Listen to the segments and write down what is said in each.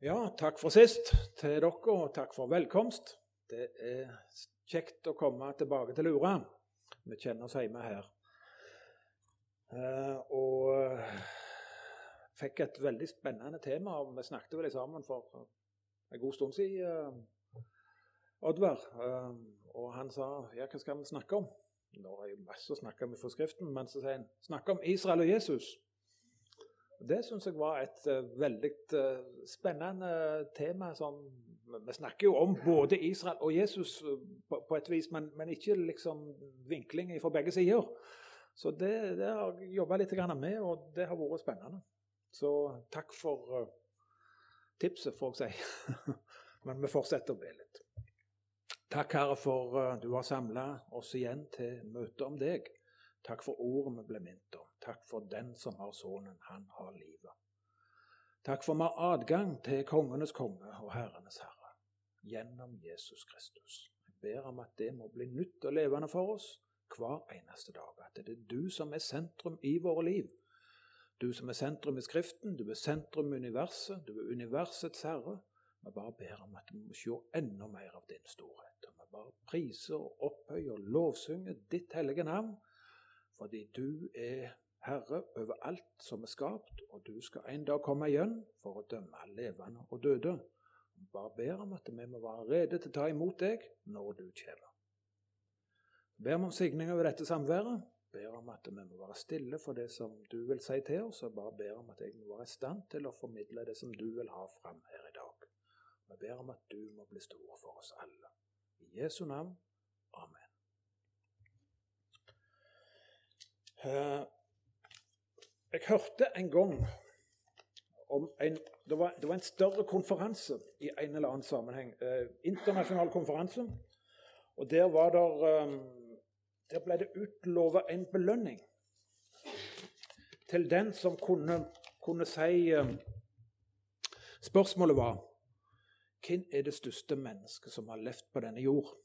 Ja, takk for sist til dere, og takk for velkomst. Det er kjekt å komme tilbake til Lura. Vi kjenner oss hjemme her. Eh, og eh, fikk et veldig spennende tema. og Vi snakket vel sammen for en god stund siden, eh, Oddvar. Eh, og han sa ja, hva skal vi snakke om? Nå er jo masse å snakke om i forskriften, men så sier han snakke om Israel og Jesus. Det syns jeg var et uh, veldig uh, spennende tema. Som, vi snakker jo om både Israel og Jesus uh, på, på, et vis, men, men, ikke liksom vinkling fra begge sider. Så det, det har jeg jobba litt med, og det har vært spennende. Så takk for tipset, får jeg si. men vi fortsetter å be litt. Takk, Herre, for du har samla oss igjen til møte om deg. Takk for ordet vi ble minnet om. Takk for den som har Sønnen, han har livet. Takk for vi har adgang til kongenes konge og herrenes herre gjennom Jesus Kristus. Jeg ber om at det må bli nytt og levende for oss hver eneste dag. At det er du som er sentrum i våre liv. Du som er sentrum i Skriften, du er sentrum i universet, du er universets herre. Vi bare ber om at vi må se enda mer av din storhet. Og vi bare priser og opphøyer og lovsynger ditt hellige navn fordi du er herre over alt som er skapt, og du skal en dag komme igjen for å dømme levende og døde. Bare ber om at vi må være rede til å ta imot deg når du kommer. Ber om signing over dette samværet. Ber om at vi må være stille for det som du vil si til oss, og bare ber om at jeg må være i stand til å formidle det som du vil ha fram her i dag. Vi ber om at du må bli stor for oss alle. I Jesu navn. Amen. Eh, jeg hørte en gang om en det var, det var, en større konferanse i en eller annen sammenheng. Eh, internasjonal konferanse. Og der var der eh, Der ble det utlova en belønning til den som kunne, kunne si eh, Spørsmålet var hvem er det største mennesket som har levd på denne jord?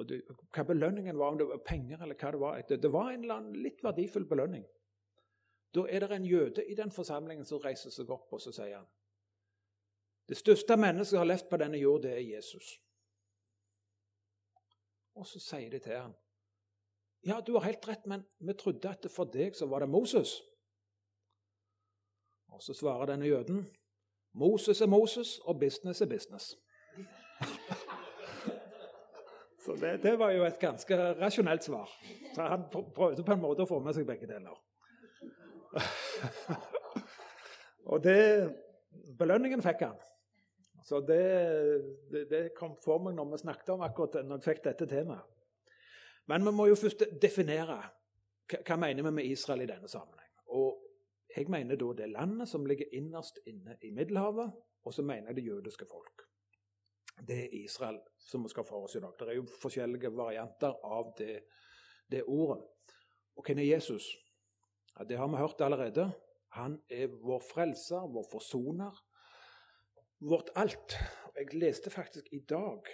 Og det, hva belønningen var, om det var penger eller hva det var. Det, det var en eller annen litt verdifull belønning. Da er det en jøde i den forsamlingen som reiser seg opp og så sier han, Det største mennesket som har levd på denne jord, det er Jesus. Og så sier de til han, Ja, du har helt rett, men vi trodde at for deg så var det Moses. Og så svarer denne jøden, Moses er Moses, og business er business. Så det, det, var jo et ganske rasjonelt svar. Så han prøvde på en måte å få med seg begge deler. og det Belønningen fikk han. Så det, det, det, kom for meg når vi snakket om akkurat når jeg fikk dette temaet. Men vi må jo først definere hva, hva mener vi med Israel i denne sammenheng. Og jeg mener da det landet som ligger innerst inne i Middelhavet, og så mener jeg det jødiske folk det er Israel som vi skal få oss i dag. Det er jo forskjellige varianter av det, det ordet. Og hvem er Jesus? Ja, det har vi hørt allerede. Han er vår frelser, vår forsoner, vårt alt. Jeg leste faktisk i dag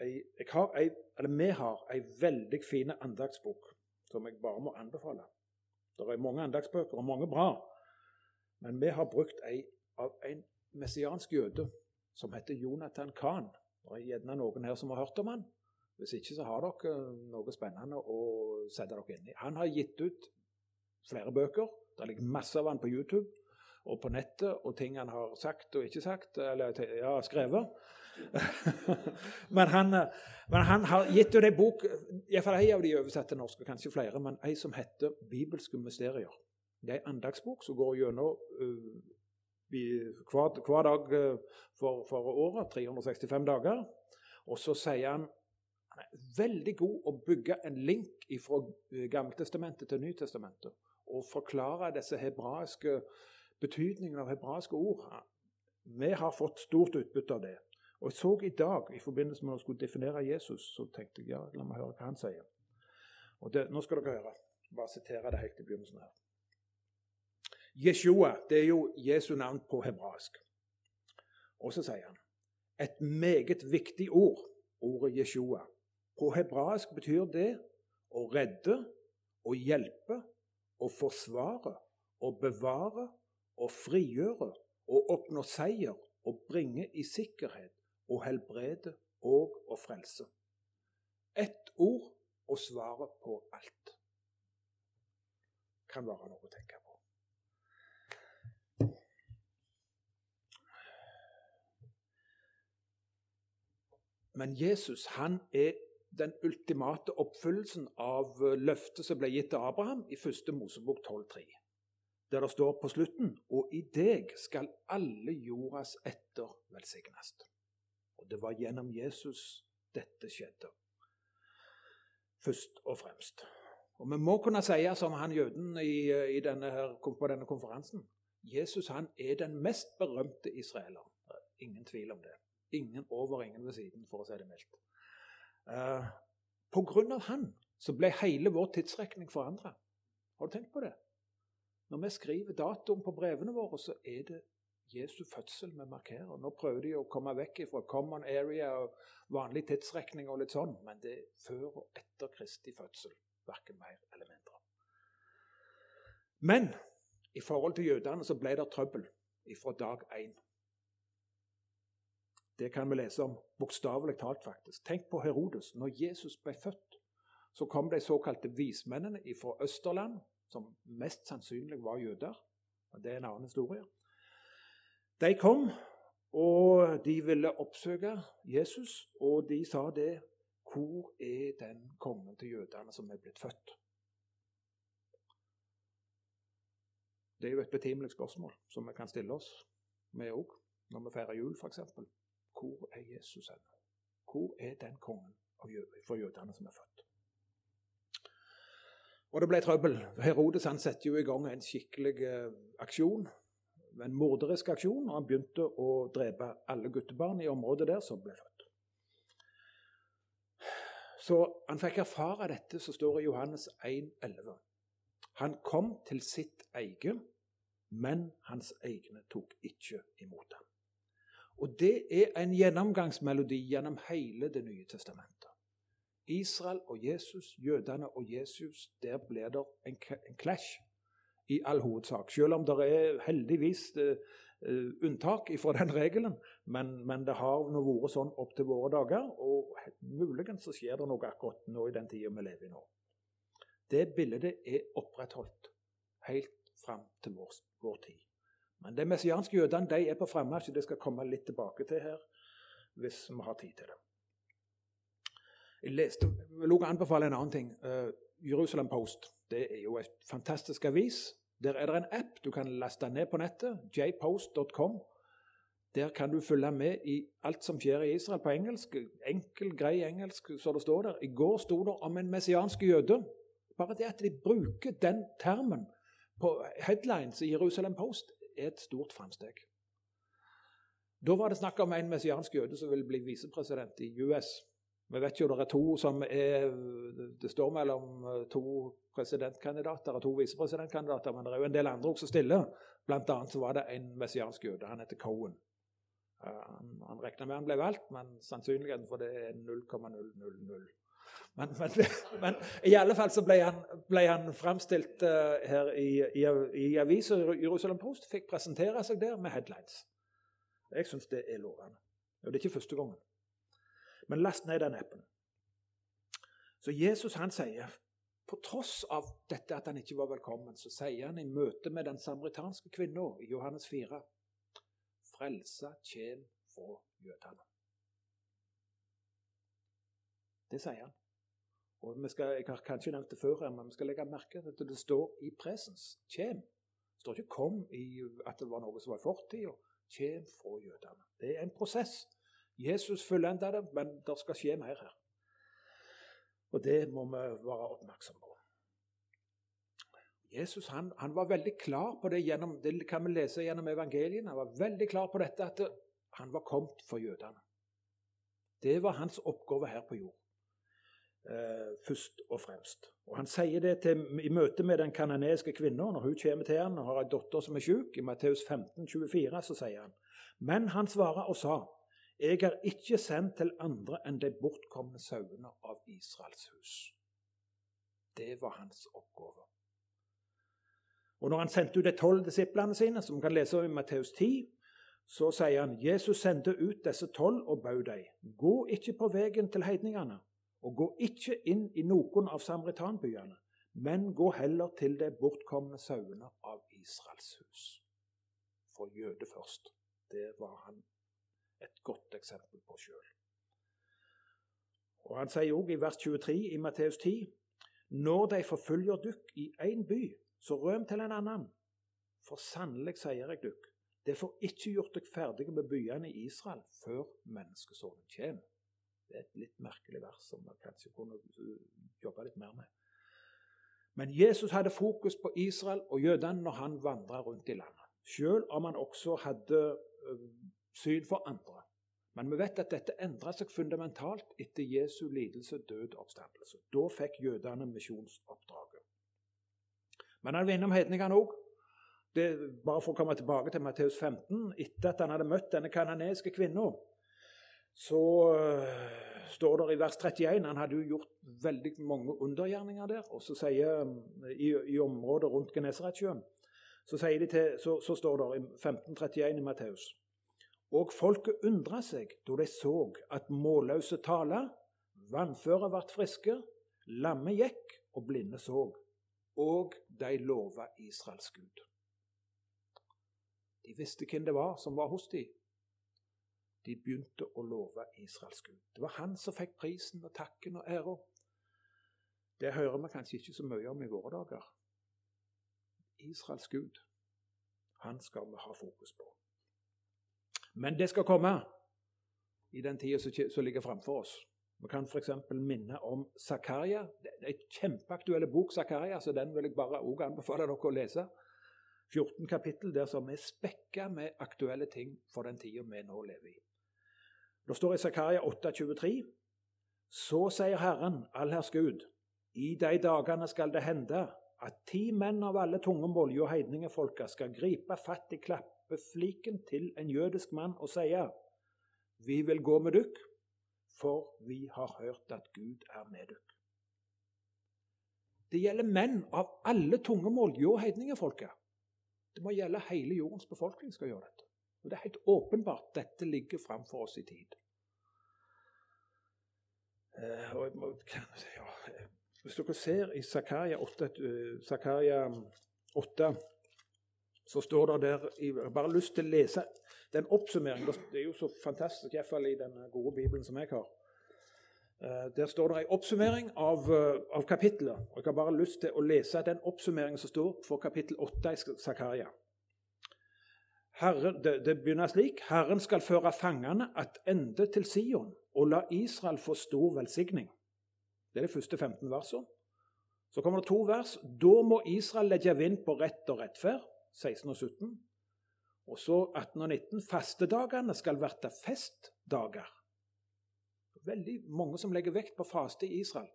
jeg, jeg har ei, Vi har ei veldig fin andagsbok som jeg bare må anbefale. Det er mange andagsbøker og mange bra, men vi har brukt ei av en messiansk jøde som heter Jonathan Kahn. Det er gjerne noen her som har hørt om han. Hvis ikke så har dere noe spennende å sette dere inn i. Han har gitt ut flere bøker. Det ligger masse av han på YouTube og på nettet, og ting han har sagt og ikke sagt, eller ja, skrevet. men, han, men, han, har gitt ut ei bok, iallfall ei av de oversatt til norsk, kanskje flere, men ei som heter 'Bibelske mysterier'. Det er ei andagsbok som går gjennom uh, hver, hver, dag eh, for, for, året, 365 dager. Og så sier han han er veldig god å bygge en link fra eh, Gammeltestamentet til Nytestamentet. Og forklare disse hebraiske betydningene av hebraiske ord. Vi har fått stort utbytte av det. Og jeg så i dag, i forbindelse med å skulle definere Jesus, så tenkte jeg ja, la meg høre hva han sier. Og det, Nå skal dere høre. Bare sitere det helt i begynnelsen her. Jeshua det er jo Jesu navn på hebraisk. Og så sier han et meget viktig ord, ordet Jeshua. På hebraisk betyr det å redde, å hjelpe, å forsvare, å bevare å frigjøre å oppnå seier å bringe i sikkerhet å helbrede og å frelse. Ett ord og svaret på alt. Kan være noe å tenke på. Men Jesus han er den ultimate oppfyllelsen av løftet som ble gitt til Abraham i 1. Mosebok 12,3. Der det står på slutten Og i deg skal alle jordas etter velsignes. Og det var gjennom Jesus dette skjedde. Først og fremst. Og Vi må kunne si som han jøden i, i denne her, på denne konferansen Jesus han er den mest berømte israeler. Ingen tvil om det. Ingen over, ingen ved siden, for å si det mildt. Eh, av han så ble hele vår tidsrekning forandra. Har du tenkt på det? Når vi skriver datoen på brevene våre, så er det Jesu fødsel vi markerer. Nå prøver de å komme vekk fra common area og vanlig tidsrekning og litt sånn, men det er før og etter Kristi fødsel. Verken mer eller mindre. Men i forhold til jødene så ble det trøbbel fra dag én. Det kan vi lese om bokstavelig talt, faktisk. Tenk på Herodes. Når Jesus ble født, så kom de såkalte vismennene fra Østerland, som mest sannsynlig var jøder. Det er en annen historie. De kom, og de ville oppsøke Jesus, og de sa det Hvor er den kongen til jødene som er blitt født? Det er jo et betimelig spørsmål som vi kan stille oss, vi òg, når vi feirer jul f.eks. Hvor er Jesus ennå? Hvor er den kongen for jødene som er født? Og det ble trøbbel. Herodes han setter jo i gang en skikkelig eh, aksjon. En morderisk aksjon. Og han begynte å drepe alle guttebarn i området der som ble født. Så han fikk erfare dette som står i Johannes 1,11. Han kom til sitt eget, men hans egne tok ikke imot ham. Og det er en gjennomgangsmelodi gjennom hele Det nye testamentet. Israel og Jesus, jødene og Jesus, der blir det en, en clash i all hovedsak. Selv om det er heldigvis uh, unntak fra den regelen. Men, men det har nå vært sånn opp til våre dager, og muligens så skjer det noe akkurat nå i den tida vi lever i nå. Det bildet er opprettholdt helt fram til vår, vår tid. Men de messianske jødene de er på frammarsj. Det skal komme litt tilbake til her hvis vi har tid til det. Jeg leste, vil også anbefale en annen ting. Uh, Jerusalem Post det er jo et fantastisk avis. Der er det en app du kan laste ned på nettet. jpost.com. Der kan du følge med i alt som skjer i Israel på engelsk. Enkel, grei engelsk, så det står der. I går sto det om en messiansk jøde. Bare det at de bruker den termen på headlines i Jerusalem Post, er et stort framsteg. Da var det snakk om en messiansk jøde som ville bli visepresident i US. Vi vet jo det er to som er Det står mellom eh, to presidentkandidater og to visepresidentkandidater, men det er jo en del andre også stille. Blant annet så var det en messiansk jøde. Han heter Cohen. Uh, han, han regna med han ble valgt, men sannsynligheten for det er 0,000. Men, men, men, i alle fall så ble han, ble han fremstilt uh, her i, i, i avisa Jerusalem Post. Fikk presentere seg der med headlines. Jeg syns det er lovende. Og det er ikke første gangen. Men last ned den appen. Så Jesus han sier, på tross av dette at han ikke var velkommen, så sier han i møte med den samaritanske kvinna i Johannes 4 Frelsa kjem fra jødene. Det sier han. Og vi skal, Jeg har kanskje nevnt det før, men vi skal legge merke til at det står i presens. Kjem. Det står ikke 'kom' i at det var noe som var i fortida. Kjem fra jødene. Det er en prosess. Jesus fullender det, men det skal skje mer her. Og det må vi være oppmerksomme på. Jesus han, han, var veldig klar på det gjennom, det kan vi lese gjennom evangeliene. Han var veldig klar på dette at han var kommet for jødene. Det var hans oppgave her på jord eh, først og fremst. Og Han sier det til, i møte med den kanadiske kvinna når hun kommer til han og har en datter som er syk. I Matteus 15, 24, så sier han Men han svarer og sa jeg er ikke sendt til andre enn de bortkomne sauene av Israels hus. Det var hans oppgave. Og når han sendte ut de tolv disiplene sine, som kan lese om i Matteus 10, så sier han Jesus sendte ut disse tolv og bød dem. Gå ikke på veien til heidningene, og gå ikke inn i noen av samaritanbyene, men gå heller til de bortkomne sauene av Israels hus. For jøde først. Det var han et godt eksempel på sjøl. Og Han sier òg i vers 23 i Matteus 10.: Når de forfølger dykk i én by, så røm til en annen. For sannelig sier jeg dykk, det får ikke gjort dere ferdige med byene i Israel før menneskesonen kommer. Det er et litt merkelig vers som man kanskje kunne jobbe litt mer med. Men Jesus hadde fokus på Israel og jødene når han vandra rundt i landet. Selv om han også hadde syn for andre. Men vi vet at dette endra seg fundamentalt etter Jesu lidelse, død og oppstandelse. Da fikk jødene misjonsoppdraget. Men han var innom hedningene òg. Bare for å komme tilbake til Matteus 15. Etter at han hadde møtt denne kanadiske kvinna, så uh, står det i vers 31 Han hadde jo gjort veldig mange undergjerninger der. Og så sier i, i området rundt Genesaretsjøen så, så, så, står det i 1531 i Matteus Og folket undra seg da de så at målløse tala, vannføre ble friske, lamme gikk og blinde så, og de lova Israels Gud. De visste hvem det var som var hos dem. De begynte å love Israels Gud. Det var han som fikk prisen og takken og æra. Det hører vi kanskje ikke så mye om i våre dager. Israels Gud, han skal vi ha fokus på. Men det skal komme i den tida som ligger framfor oss. Vi kan f.eks. minne om Zakaria. Det er en kjempeaktuell bok, Zakaria, så den vil jeg bare også anbefale dere å lese. 14 kapittel der som er spekka med aktuelle ting for den tida vi nå lever i. Det står i Zakaria 8,23.: Så sier Herren, allherrs Gud, i de dagene skal det hende at ti menn av alle tungemål og heidningefolka skal gripe fatt i klappefliken til en jødisk mann og sie:" Vi vil gå med dykk, for vi har hørt at Gud er med dykk. Det gjelder menn av alle tungemål og heidningefolka. Det må gjelde hele jordens befolkning skal gjøre dette. Og Det er helt åpenbart dette ligger framfor oss i tid. Uh, og, ja, hvis dere ser i Zakaria 8, uh, Zakaria 8 så står det der Jeg har bare lyst til å lese den oppsummeringen. Det er jo så fantastisk, iallfall i den gode Bibelen som jeg har. Uh, der står det en oppsummering av, av kapittelet. og Jeg har bare lyst til å lese den oppsummeringen som står for kapittel 8 i Zakaria. Herre, det, det, begynner slik.: Herren skal føre fangene attende til Sion og la Israel få stor velsigning. Det er de første 15 versene. Så kommer det to vers. Da må Israel legge vind på rett og rettferd. 16 og 17. Og så 18 og 19. Fastedagene skal verte festdager. Veldig mange som legger vekt på faste i Israel.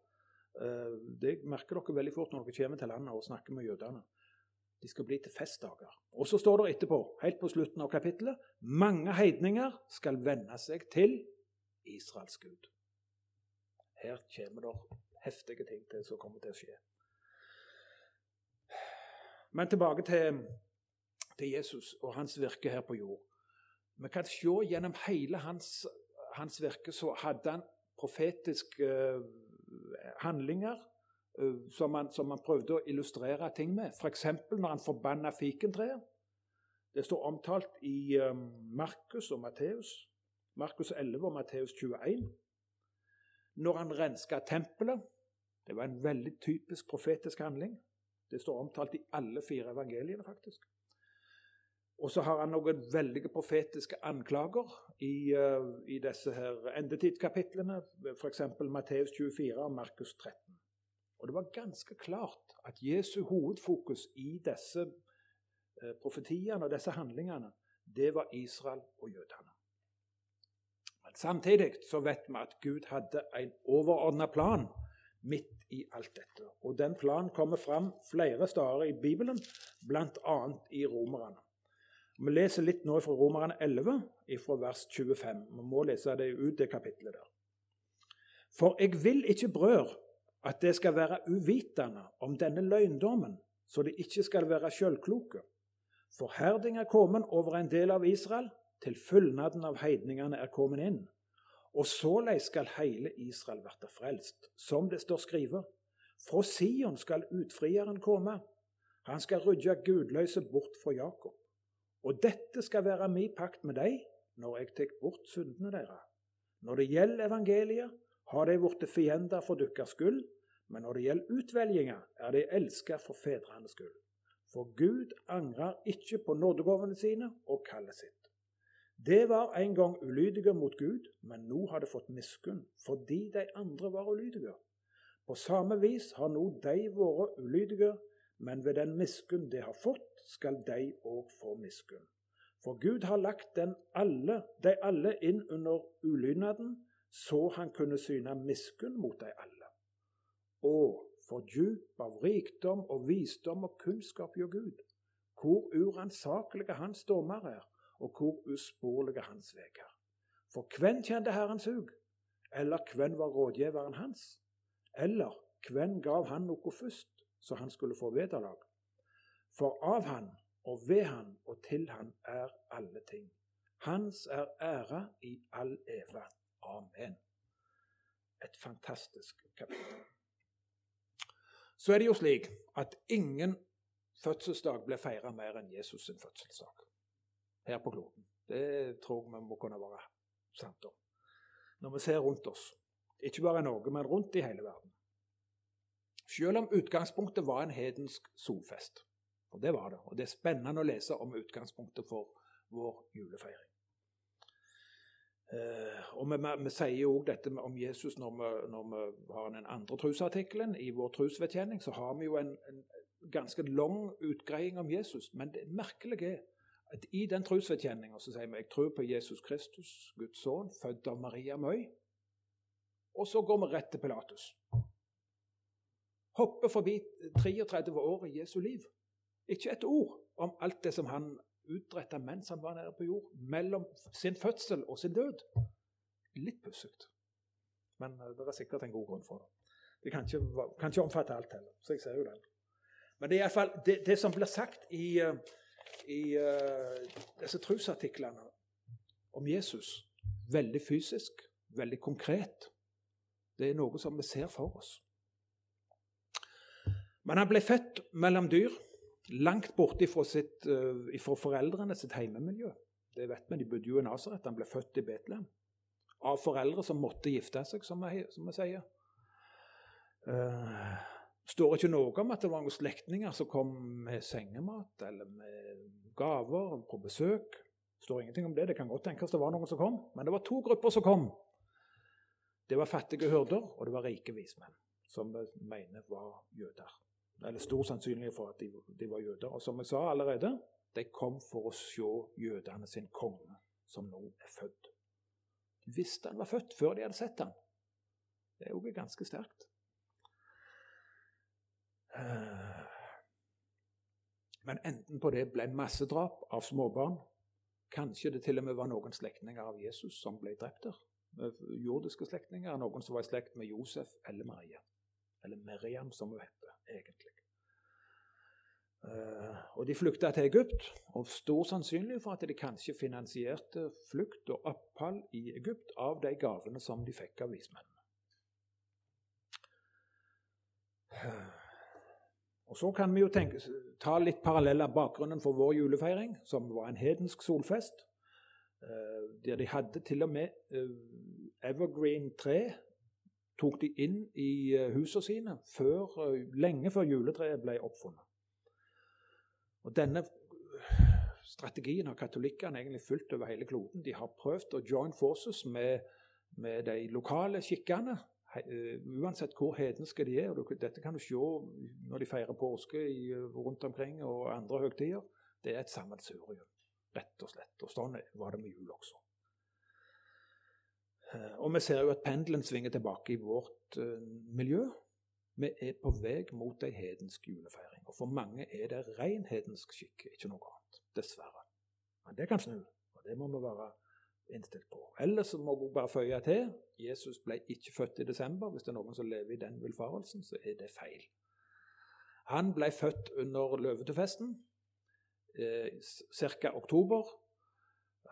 Eh, det merker dere veldig fort når dere kommer til landet og snakker med jødene. De skal bli til festdager. Og så står det etterpå, helt på slutten av kapittelet, mange heidninger skal venne seg til Israels Gud. Her kommer det heftige ting til som kommer til å skje. Men tilbake til, til Jesus og hans virke her på jord. Vi kan se gjennom hele hans, hans virke så hadde han profetiske uh, handlinger Eh, som han, som han, prøvde å illustrere ting med. F.eks. når han forbanna fikentreet. Det står omtalt i um, Markus og Matteus. Markus 11 og Matteus 21. Når han renska tempelet. Det var en veldig typisk profetisk handling. Det står omtalt i alle fire evangeliene, faktisk. Og så har han noen veldige profetiske anklager i, uh, i disse her endetidskapitlene, f.eks. Matteus 24 og Markus 13. Og det var ganske klart at Jesu hovedfokus i disse eh, profetiene og disse handlingene, det var Israel og jødene. Men samtidig så vet vi at Gud hadde en overordna plan midt i alt dette. Og den planen kommer fram flere steder i Bibelen, bl.a. i Romerne. Vi leser litt nå fra Romerne 11, fra vers 25. Vi må lese det ut, det kapitlet der. For jeg vil ikke brør at det skal være uvitende om denne løgndommen så de ikke skal være sjølkloke. Forherding er kommet over en del av Israel, til fullnaden av heidningene er kommet inn. Og såleis skal hele Israel verte frelst, som det står skrevet. Fra Sion skal utfrieren komme. Han skal rydde gudløse bort fra Jakob. Og dette skal være mi pakt med deg når jeg tar bort syndene deres. Når det gjelder evangeliet, har de blitt fiender for deres skyld, men når det gjelder utvelginga, er de elsket for fedrenes skyld. For Gud angrer ikke på nådegavene sine og kallet sitt. Det var en gang ulydige mot Gud, men nå har de fått miskunn fordi de andre var ulydige. På samme vis har nå de vært ulydige, men ved den miskunn de har fått, skal de òg få miskunn. For Gud har lagt alle, de alle inn under ulydnaden, så han kunne syne miskunn mot de alle. Og for djup av rikdom og visdom og kunnskap gjør Gud, hvor uransakelige hans dommer er, og hvor usporlige hans veier. For hvem kjente Herrens hug? Eller hvem var rådgiveren hans? Eller hvem gav han noe først, så han skulle få vederlag? For av han og ved han og til han er alle ting. Hans er æra i all eve. Amen. Et fantastisk kapittel. Så er det jo slik at ingen fødselsdag ble feira mer enn Jesus' sin fødselsdag her på kloden. Det tror jeg vi må kunne være sant om. Når vi ser rundt oss. Ikke bare i Norge, men rundt i hele verden. Selv om utgangspunktet var en hedensk solfest. Og det var det. Og det er spennende å lese om utgangspunktet for vår julefeiring. Eh, og vi, vi, sier jo òg dette om Jesus når vi, når vi, har den andre trosartikkelen i vår trosvedkjenning. Så har vi jo en, en ganske lang utgreiing om Jesus. Men det merkelige er at i den trosvedkjenninga sier vi jeg tror på Jesus Kristus, Guds sønn, født av Maria Møy. Og så går vi rett til Pilatus. Hopper forbi 33 år i Jesu liv. Ikke et ord om alt det som han utretta mens han var nede på jord, mellom sin fødsel og sin død. Litt pussig. Men eh, det er sikkert en god grunn for det. Det kan ikke, kan ikke omfatte alt heller, så jeg ser jo den. Men det er iallfall det, det som blir sagt i uh, i uh, disse trosartiklene om Jesus veldig fysisk, veldig konkret. Det er noe som vi ser for oss. Men han ble født mellom dyr, langt borte fra, sitt, uh, fra foreldrene sitt heimemiljø. Det vet vi, De bodde jo i Nasaret. Han ble født i Betlehem. Av foreldre som måtte gifte seg, som vi, som vi sier. Uh, står ikke noe om at det var noen slektninger som kom med sengemat eller med gaver på besøk. Står ingenting om det. Det kan godt tenkes det var noen som kom. Men det var to grupper som kom. Det var fattige hyrder, og det var rike vismenn, som vi mener var jøder. Eller stor sannsynlighet for at de, de, var jøder. Og som jeg sa allerede, de kom for å se jødene sin konge, som nå er født. De visste han var født før de hadde sett han. Det er jo ganske sterkt. Eh, men enten på det ble massedrap av småbarn, kanskje det til og med var noen slektninger av Jesus som ble drept der. Jordiske slektninger, noen som var i slekt med Josef eller Maria. Eller Meriam, som hun heter egentlig. Uh, og De flykta til Egypt, og stor sannsynlig for at de kanskje finansierte flukt og opphold i Egypt av de gavene som de fikk av vismennene. Og Så kan vi jo tenke, ta litt parallell av bakgrunnen for vår julefeiring, som var en hedensk solfest. Eh, der de hadde til og med eh, evergreen-tre tok de inn i eh, husene sine før, lenge før juletreet ble oppfunnet. Og Denne strategien har katolikkene egentlig fulgt over hele kloden. De har prøvd å join forces med, med de lokale skikkene Eh, uansett hvor hedenske de er. og Dette kan du se når de feirer påske i, eh, rundt omkring og andre høytider. Det er et sammensurium, rett og slett. Og sånn var det med jul også. Eh, og vi ser jo at pendelen svinger tilbake i vårt uh, miljø. Vi er på vei mot ei hedensk julefeiring. Og for mange er det ren hedensk skikk, ikke noe annet. Dessverre. Men det kan snu, og det må vi være innstilt på. Ellers må jeg bare føye til Jesus ble ikke født i desember. Hvis det er noen som lever i den villfarelsen, så er det feil. Han ble født under løvetefesten, eh, ca. oktober.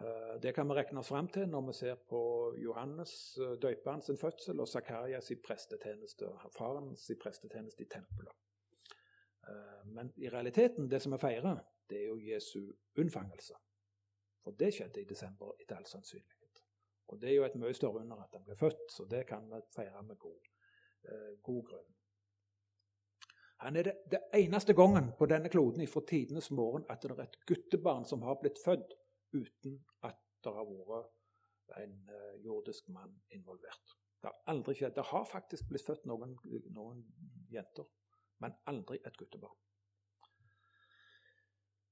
Eh, det kan vi regne oss fram til når vi ser på Johannes eh, døperen sin fødsel og Zakarias prestetjeneste, faren sin prestetjeneste i tempelet. Eh, men i realiteten, det som vi feirer, det er jo Jesu unnfangelse. For det skjedde i desember, etter all sannsynlighet. Og det er jo et mye større under at han ble født, så det kan vi feire med god, god grunn. Han er det, det, eneste gangen på denne kloden fra tidenes morgen at det er et guttebarn som har blitt født uten at det har vært en uh, jordisk mann involvert. Det har aldri skjedd. Det har faktisk blitt født noen, noen jenter, men aldri et guttebarn.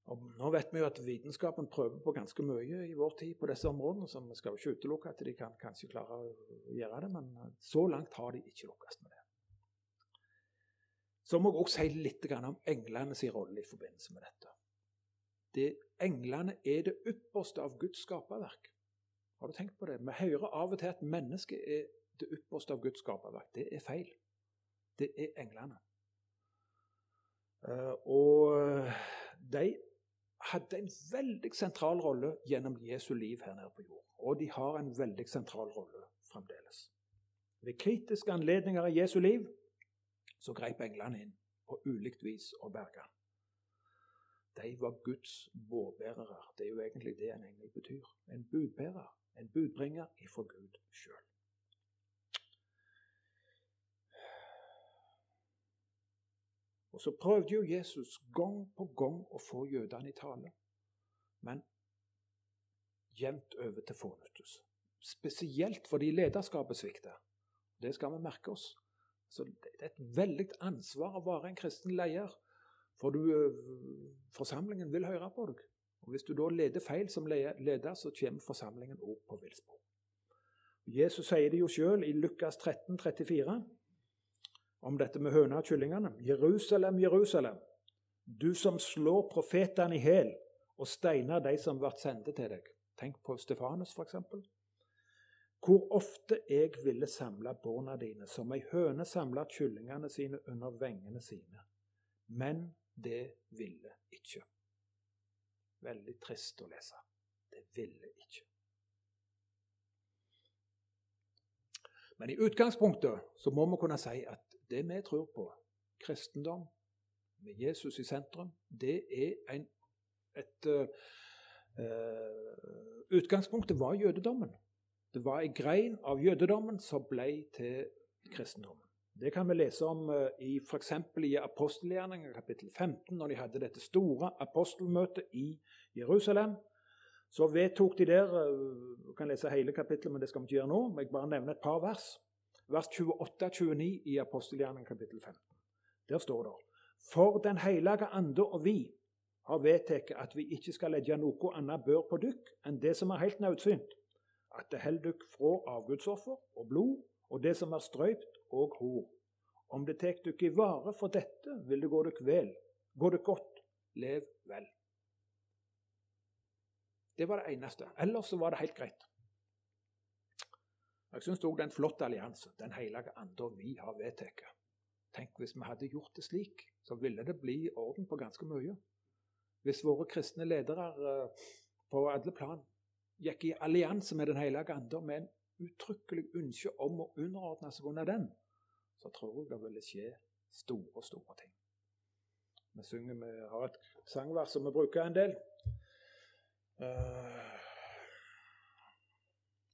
Og nå vet vi jo at vitenskapen prøver på ganske mye i vår tid på disse områdene, så vi skal jo ikke utelukke at de kan kanskje klare å gjøre det, men eh, så langt har de ikke lukkes med det. Så må jeg også si litt om englene sin rolle i forbindelse med dette. Det, englene er det ypperste av Guds skaperverk. Har du tenkt på det? Vi hører av og til at mennesket er det ypperste av Guds skaperverk. Det er feil. Det er englene. Eh, og de hadde en veldig sentral rolle gjennom Jesu liv her nede på jord. Og de har en veldig sentral rolle fremdeles. Ved kritiske anledninger i Jesu liv så grep englene inn på ulikt vis og berga. De var Guds bårbærere. Det er jo egentlig det en engel betyr. En budbærer. En budbringer ifra Gud sjøl. Og Så prøvde jo Jesus gang på gang å få jødene i tale, men jevnt over til fornyttelse. Spesielt fordi lederskapet svikter. Det skal vi merke oss. Så det er et veldig ansvar å være en kristen leder. For du, forsamlingen vil høre på deg. Og Hvis du da leder feil som leder, så kommer forsamlingen òg på villspor. Jesus sier det jo sjøl i Lukas 13, 34, om dette med høna og kyllingene. Jerusalem, Jerusalem, du som slår profetene i hæl og steiner de som ble sendt til deg. Tenk på Stefanus, f.eks. Hvor ofte jeg ville samle barna dine, som ei høne samler kyllingene sine under vengene sine. Men det ville ikke. Veldig trist å lese. Det ville ikke. Men i utgangspunktet så må vi kunne si at det vi tror på, kristendom med Jesus i sentrum, det er en, et uh, Utgangspunktet var jødedommen. Det var ei grein av jødedommen som ble til kristendommen. Det kan vi lese om uh, i f.eks. i apostelgjerningen kapittel 15, når de hadde dette store apostelmøtet i Jerusalem. Så vedtok de der Du uh, kan lese hele kapittelet, men det skal vi ikke gjøre nå. Men jeg bare nevner et par vers. Vers 28-29 i apostelgjerningen kapittel 15. Der står det For Den hellige ande og vi har vedtatt at vi ikke skal legge noe annet bør på dykk enn det som er helt nødsynt at det holder dykk fra avgudsoffer og blod og det som er strøypt og hor. Om det tek dykk i vare for dette, vil det gå dykk vel. Gå dykk godt, lev vel. Det var det eneste. Ellers så var det helt greit. Jeg syns òg det er en flott allianse, Den hellige ande vi har vedtatt. Tenk hvis vi hadde gjort det slik, så ville det bli orden på ganske mye. Hvis våre kristne ledere eh, på alle plan gikk i allianse med Den hellige ande med en uttrykkelig ønske om å underordne seg under den, så tror jeg det ville skje store, store ting. Vi synger, vi har et sangvers som vi bruker en del. Uh,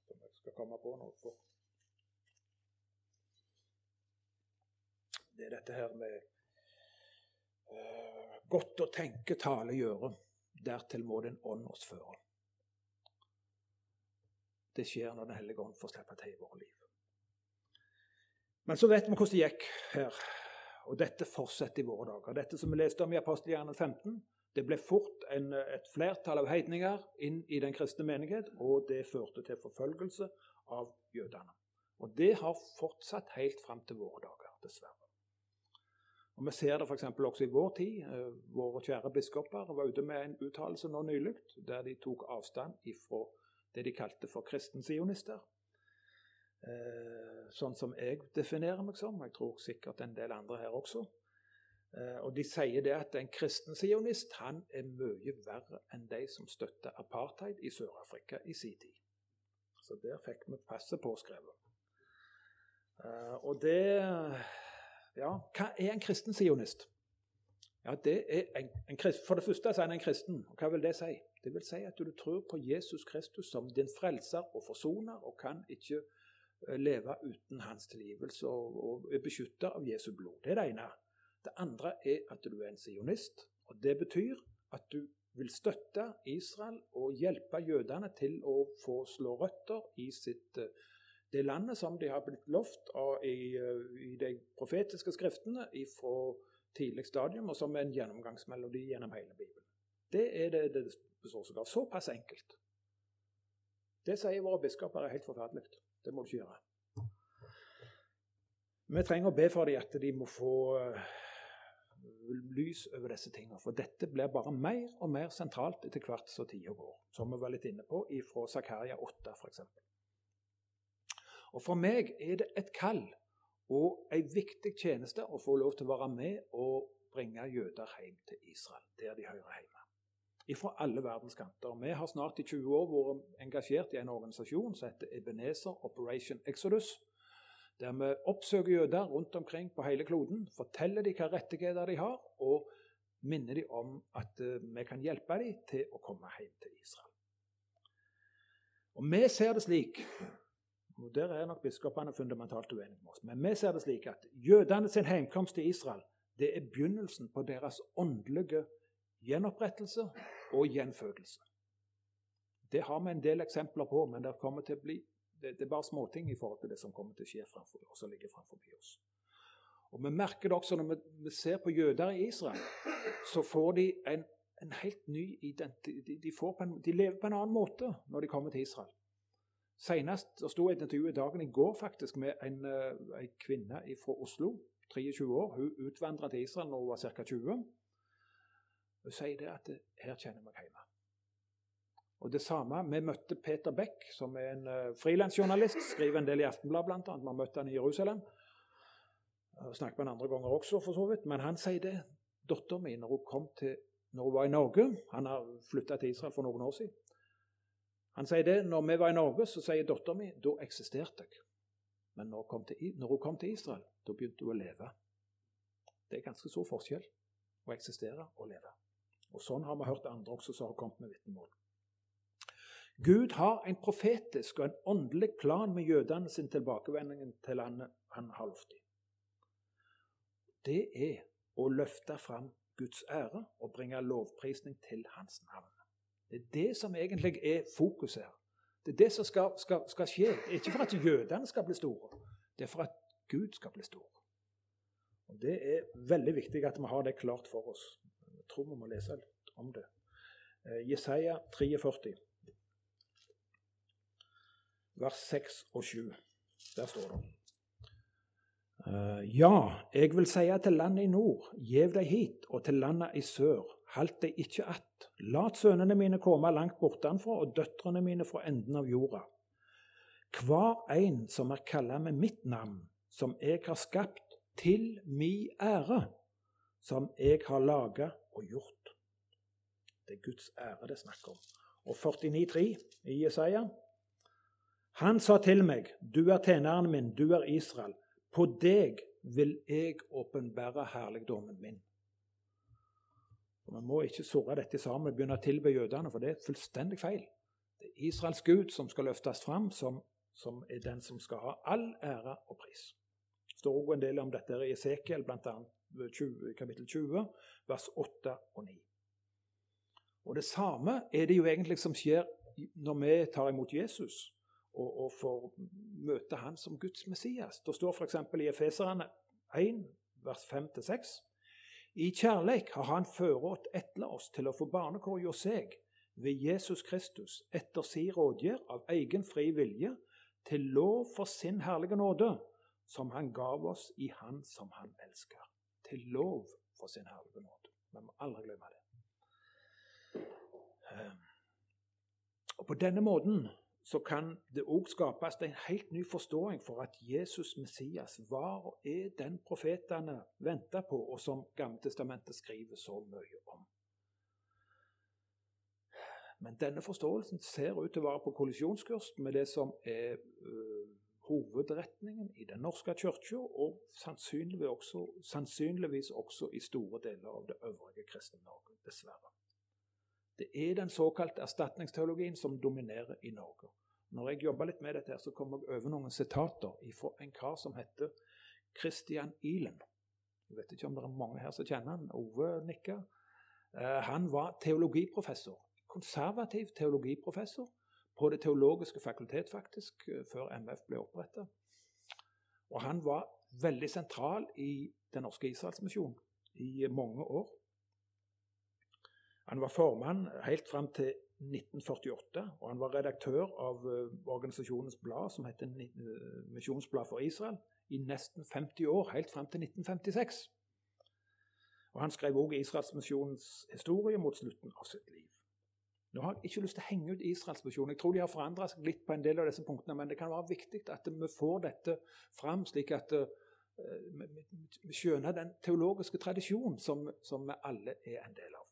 jeg skal komme på noe for. Det er dette her med uh, Godt å tenke, tale, gjøre. Dertil må Den ånd oss føre. Det skjer når Den hellige ånd får slippe til i våre liv. Men så vet vi hvordan det gikk her. Og dette fortsetter i våre dager. Dette som vi leste om i apostelhjernen 15, det ble fort en, et flertall av heidninger inn i den kristne menighet, og det førte til forfølgelse av jødene. Og det har fortsatt helt fram til våre dager, dessverre. Og Vi ser det f.eks. også i vår tid. Eh, våre kjære biskoper var ute med en uttalelse nå nylig der de tok avstand ifra det de kalte for kristensionister. Eh, sånn som jeg definerer meg som, og jeg tror sikkert en del andre her også. Eh, og de sier det at en kristen sionist han er mye verre enn de som støtter apartheid i Sør-Afrika i sin tid. Så der fikk vi passet påskrevet. Eh, og det Ja, hva er en kristen sionist? Ja, det er en, en, For det første så er han en kristen. og Hva vil det si? Det vil si at du tror på Jesus Kristus som din frelser og forsoner, og kan ikke eh, leve uten hans tilgivelse og, er beskyttet av Jesu blod. Det er det ene. Det andre er at du er en sionist. og Det betyr at du vil støtte Israel og hjelpe jødene til å få slå røtter i sitt, eh, det landet som de har blitt lovt i, eh, i de profetiske skriftene fra tidlig stadium, og som er en gjennomgangsmelodi gjennom hele Bibelen. Det er det det består. Såpass enkelt. Det sier våre biskoper er helt forferdelig. Det må du ikke gjøre. Vi trenger å be for dem at de må få eh, lys over disse tingene. For dette blir bare mer og mer sentralt etter hvert som tida går. Som vi var litt inne på fra Zakaria 8 f.eks. Og for meg er det et kall og en viktig tjeneste å få lov til å være med og bringe jøder hjem til Israel, der de hører hjemme. Fra alle verdens kanter. Vi har snart i 20 år vært engasjert i en organisasjon som heter Ebenezer Operation Exodus. Der vi oppsøker jøder rundt omkring på hele kloden, forteller dem hvilke rettigheter de har, og minner dem om at eh, vi kan hjelpe dem til å komme hjem til Israel. Og Vi ser det slik og Der er nok biskopene fundamentalt uenige med oss. Men vi ser det slik at jødene sin heimkomst til Israel det er begynnelsen på deres åndelige gjenopprettelse og gjenfødelse. Det har vi en del eksempler på, men det til å bli det, det, er bare småting i forhold til det som kommer til å skje framfor og som ligger framfor oss. Og Vi merker det også når vi, vi, ser på jøder i Israel. Så får de en, en helt ny identitet. De, de, en, de, lever på en annen måte når de kommer til Israel. Senest sto intervju i dagen i går faktisk med en, uh, en kvinne fra Oslo, 23 år. Hun utvandra til Israel når hun var ca. 20. Hun sier det at her kjenner jeg meg hjemme. Og det samme, Vi møtte Peter Beck, som er en uh, frilansjournalist. Skriver en del i Aftenbladet, bl.a. Vi har møtt han i Jerusalem. Og snakket med han andre ganger også, for så vidt. Men han sier det. Datteren min, når hun, kom til, når hun var i Norge Han har flytta til Israel for noen år siden. Han sier det, når vi var i Norge, så sier dattera mi da eksisterte jeg. Men når hun, til, når hun kom til Israel, da begynte hun å leve. Det er ganske stor forskjell å eksistere og leve. Og Sånn har vi hørt andre også som har kommet med vitnemål. Gud har en profetisk og en åndelig plan med jødene sin tilbakevending til landet han har lovt dem. Det er å løfte fram Guds ære og bringe lovprisning til hans navn. Det er det som egentlig er fokuset her. Det er det som skal, skal, skal skje. Det er ikke for at jødene skal bli store, det er for at Gud skal bli stor. Og Det er veldig viktig at vi har det klart for oss. Tror vi må lese litt om det. Eh, Jesaja 43, vers 6 og 7. Der står det. Eh, ja, jeg vil si til landet i nord, gjev deg hit, og til landet i sør, halt deg ikke att. Lat sønnene mine komme langt bortenfra, og døtrene mine fra enden av jorda. Hver en som er kalla med mitt navn, som jeg har skapt til mi ære, som jeg har laga og gjort. Det er Guds ære det er snakk om. Og 49,3 i Jesaja. Han sa til meg, du er tjeneren min, du er Israel. På deg vil jeg åpenbære herligdommen min. Og Vi må ikke surre dette sammen og begynne å tilbe jødene, for det er fullstendig feil. Det er Israels Gud som skal løftes fram, som, som er den som skal ha all ære og pris. Det står også en del om dette i Esekiel, bl.a. kapittel 20, vers 8 og 9. Og Det samme er det jo egentlig som skjer når vi tar imot Jesus og, og får møte han som Guds Messias. Det står f.eks. i Efeserane 1, vers 5-6. I kjærleik har Han førått etla oss til å få barnekår hjå seg ved Jesus Kristus etter si rådgjør av egen fri vilje, til lov for sin herlige nåde, som Han gav oss i Han som Han elsker. Til lov for sin herlige nåde. Vi må aldri glemme det. Ehm. Og På denne måten så kan det òg skapes en helt ny forståing for at Jesus Messias var og er den profetene venta på, og som Gammeltestamentet skriver så mye om. Men denne forståelsen ser ut til å være på kollisjonskurs med det som er uh, hovedretningen i Den norske kirka, og sannsynligvis også, sannsynligvis også i store deler av det øvrige kristne Norge, dessverre. Det er den såkalte erstatningsteologien som dominerer i Norge. Når jeg jobba litt med dette, her, så kom jeg over noen sitater fra en kar som heter Christian Ihlen. Jeg vet ikke om det er mange her som kjenner han. Ove nikker. Eh, han var teologiprofessor. Konservativ teologiprofessor på Det teologiske fakultet, faktisk, eh, før MF ble oppretta. Og han var veldig sentral i Den norske Israelsmisjonen i mange år. Han var formann helt fram til 1948, og han var redaktør av uh, organisasjonens blad, som heter uh, Misjonsblad for Israel, i nesten 50 år, helt fram til 1956. Og Han skrev også Israelsmisjonens historie mot slutten av sitt liv. Nå har jeg ikke lyst til å henge ut Israels Israelsmisjonen. Jeg tror de har forandra seg litt på en del av disse punktene, men det kan være viktig at vi får dette fram, slik at uh, vi skjønner den teologiske tradisjonen som, som vi alle er en del av.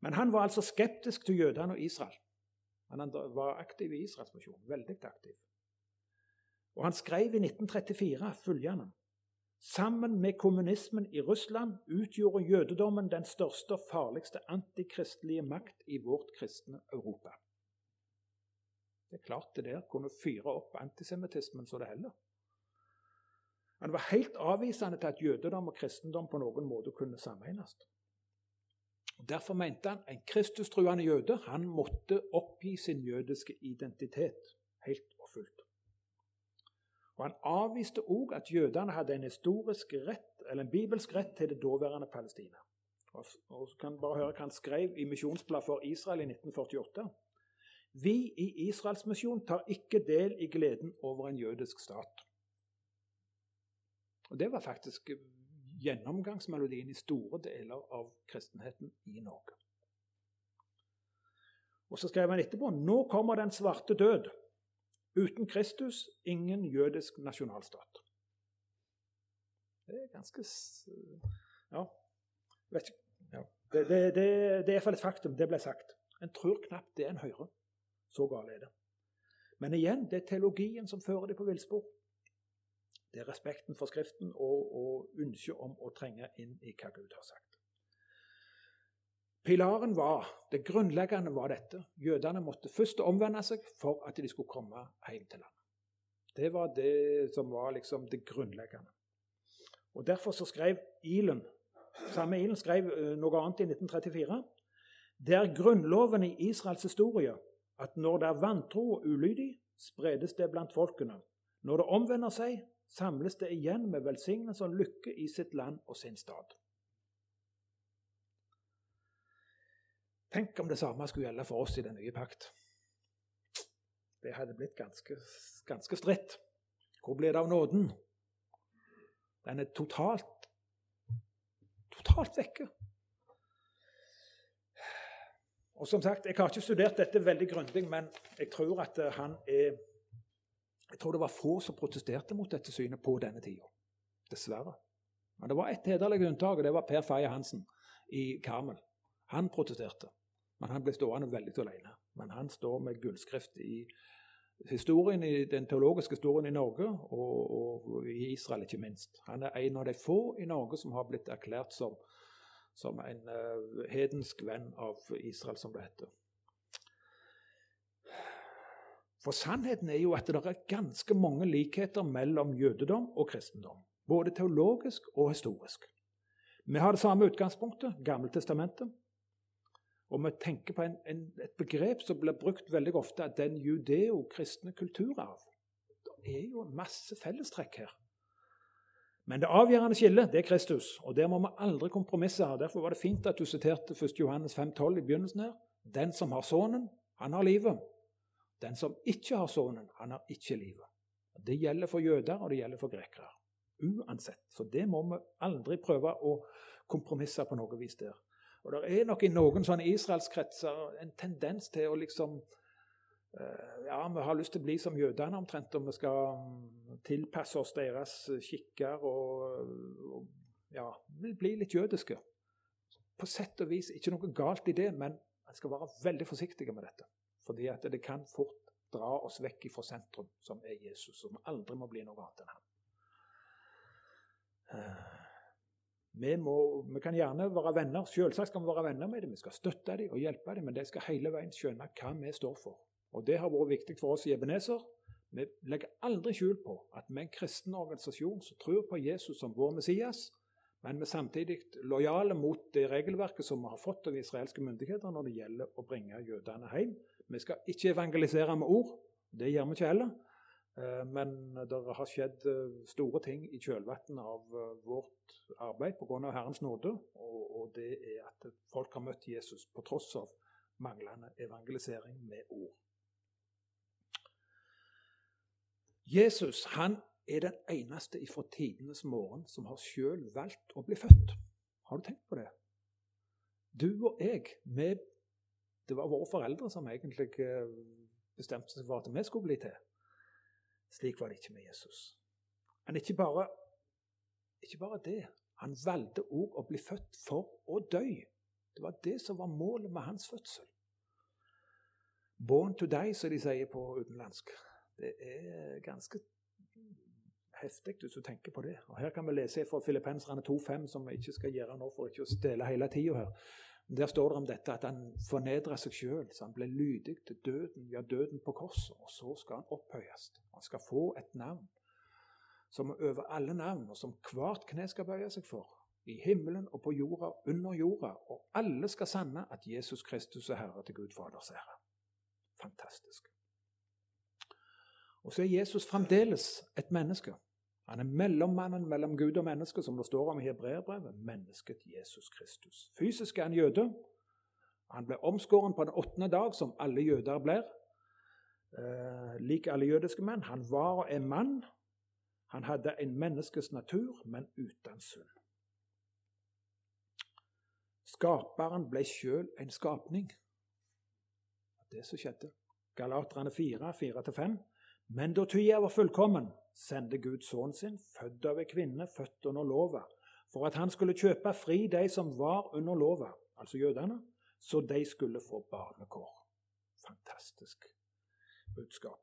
Men han var altså skeptisk til jødene og Israel. Men han var aktiv i Israels misjon. Veldig aktiv. Og han skrev i 1934 følgende Sammen med kommunismen i Russland utgjorde jødedommen den største og farligste antikristelige makt i vårt kristne Europa. Det er klart det der kunne fyre opp antisemittismen så det heller. Han var helt avvisende til at jødedom og kristendom på noen måte kunne sammenes. Derfor mente han en kristustruende jøde han måtte oppgi sin jødiske identitet helt og fullt. Og Han avviste òg at jødene hadde en historisk rett, eller en bibelsk rett til det daværende Palestina. Og, og kan bare høre hva han skrev i Misjonsbladet for Israel i 1948. Vi i Israels misjon tar ikke del i gleden over en jødisk stat. Og Det var faktisk gjennomgangsmelodien i store deler av kristenheten i Norge. Og Så skrev han etterpå nå kommer den svarte død. Uten Kristus ingen jødisk nasjonalstat. Det er ganske Ja. Vet ikke. Ja. Det, det, det, det er iallfall et faktum. Det ble sagt. En tror knapt det en hører. Så galt er det. Men igjen, det er teologien som fører det på villspor. Det er respekten for Skriften og, og ønsket om å trenge inn i hva Gud har sagt. Pilaren var, Det grunnleggende var dette. Jødene måtte først omvende seg for at de skulle komme hjem til landet. Det var det som var liksom det grunnleggende. Og Derfor så skrev Ilen, samme Ilen skrev noe annet i 1934. Det er grunnloven i Israels historie at når det er vantro og ulydig, spredes det blant folkene. Når det omvender seg, samles det igjen med velsignelse og lykke i sitt land og sin stad. Tenk om det samme skulle gjelde for oss i den nye pakt. Det hadde blitt ganske, ganske stritt. Hvor ble det av nåden? Den er totalt totalt vekke. Og som sagt, Jeg har ikke studert dette veldig grundig, men jeg tror at han er jeg tror det var få som protesterte mot dette synet på denne tida. Dessverre. Men det var ett hederlig unntak, og det var Per Faye Hansen i Karmel. Han protesterte, men han ble stående veldig alene. Men han står med gullskrift i historien, i den teologiske historien i Norge, og, og, i Israel ikke minst. Han er en av de få i Norge som har blitt erklært som, som en uh, hedensk venn av Israel, som det heter. For sannheten er jo at det er ganske mange likheter mellom jødedom og kristendom. Både teologisk og historisk. Vi har det samme utgangspunktet, Gammeltestamentet. Og vi tenker på en, en, et begrep som blir brukt veldig ofte, den judeo-kristne kulturarv. Det er jo masse fellestrekk her. Men det avgjørende skillet det er Kristus, og der må vi aldri kompromisse. her. Derfor var det fint at du siterte 1. Johannes 5,12 i begynnelsen her. Den som har Sønnen, han har livet. Den som ikke har Sønnen, han har ikke livet. Det gjelder for jøder, og det gjelder for grekere. Uansett. Så det må vi aldri prøve å kompromisse på noe vis der. Og Det er nok i noen sånne israelskretser en tendens til å liksom eh, ja, vi har lyst til å bli som jødene omtrent, og vi skal mm, tilpasse oss deres skikker og, og ja, bli litt jødiske. På sett og vis ikke noe galt i det, men en skal være veldig forsiktig med dette. Fordi at det kan fort dra oss vekk fra sentrum, som er Jesus, som aldri må bli noe annet enn han. Vi, må, vi, kan gjerne være venner, selvsagt skal vi være venner med dem. Vi skal støtte dem og hjelpe dem, men de skal hele veien skjønne hva vi står for. Og Det har vært viktig for oss i Ebenezer. Vi legger aldri skjul på at vi er en kristen organisasjon som tror på Jesus som vår Messias, men vi er samtidig lojale mot det regelverket som vi har fått av israelske myndigheter når det gjelder å bringe jødene hjem. Vi skal ikke evangelisere med ord, det gjør vi ikke heller. Eh, men det har skjedd eh, store ting i kjølvannet av eh, vårt arbeid pga. Herrens nåde. Og det er at folk har møtt Jesus på tross av manglende evangelisering med ord. Jesus han er den eneste ifra tidenes morgen som har sjøl valgt å bli født. Har du tenkt på det? Du og jeg, vi, det var våre foreldre som egentlig bestemte seg for at vi skulle bli til. Slik var det ikke med Jesus. Men ikke bare, ikke bare det. Han valgte òg å bli født for å dø. Det var det som var målet med hans fødsel. Born to die, som de sier på utenlandsk. Det er ganske heftig hvis du tenker på det. Og Her kan vi lese fra Filippenserne 2,5, som vi ikke skal gjøre nå for ikke å stjele hele tida her. Der står det om dette at han fornedra seg sjøl, han ble lydig til døden, ja, døden på korset. Og så skal han opphøyes. Han skal få et navn som er over alle navn, og som hvert kne skal bøye seg for. I himmelen og på jorda, under jorda. Og alle skal sanne at Jesus Kristus er Herre til Gud Faders ære. Fantastisk. Og så er Jesus fremdeles et menneske. Han er mellommannen mellom Gud og menneske, som det står om i hebreerbrevet. Mennesket Jesus Kristus. Fysisk er han jøde. Han ble omskåren på den åttende dag, som alle jøder blir. Eh, lik alle jødiske menn. Han var og er mann. Han hadde en menneskes natur, men uten synd. Skaperen ble sjøl en skapning. Det som skjedde. Galaterne 4, 4-5. Men da tida var fullkommen, sendte Gud sønnen sin, født av ei kvinne, født under lova, for at han skulle kjøpe fri de som var under lova, altså jødene, så de skulle få barnekår. Fantastisk budskap.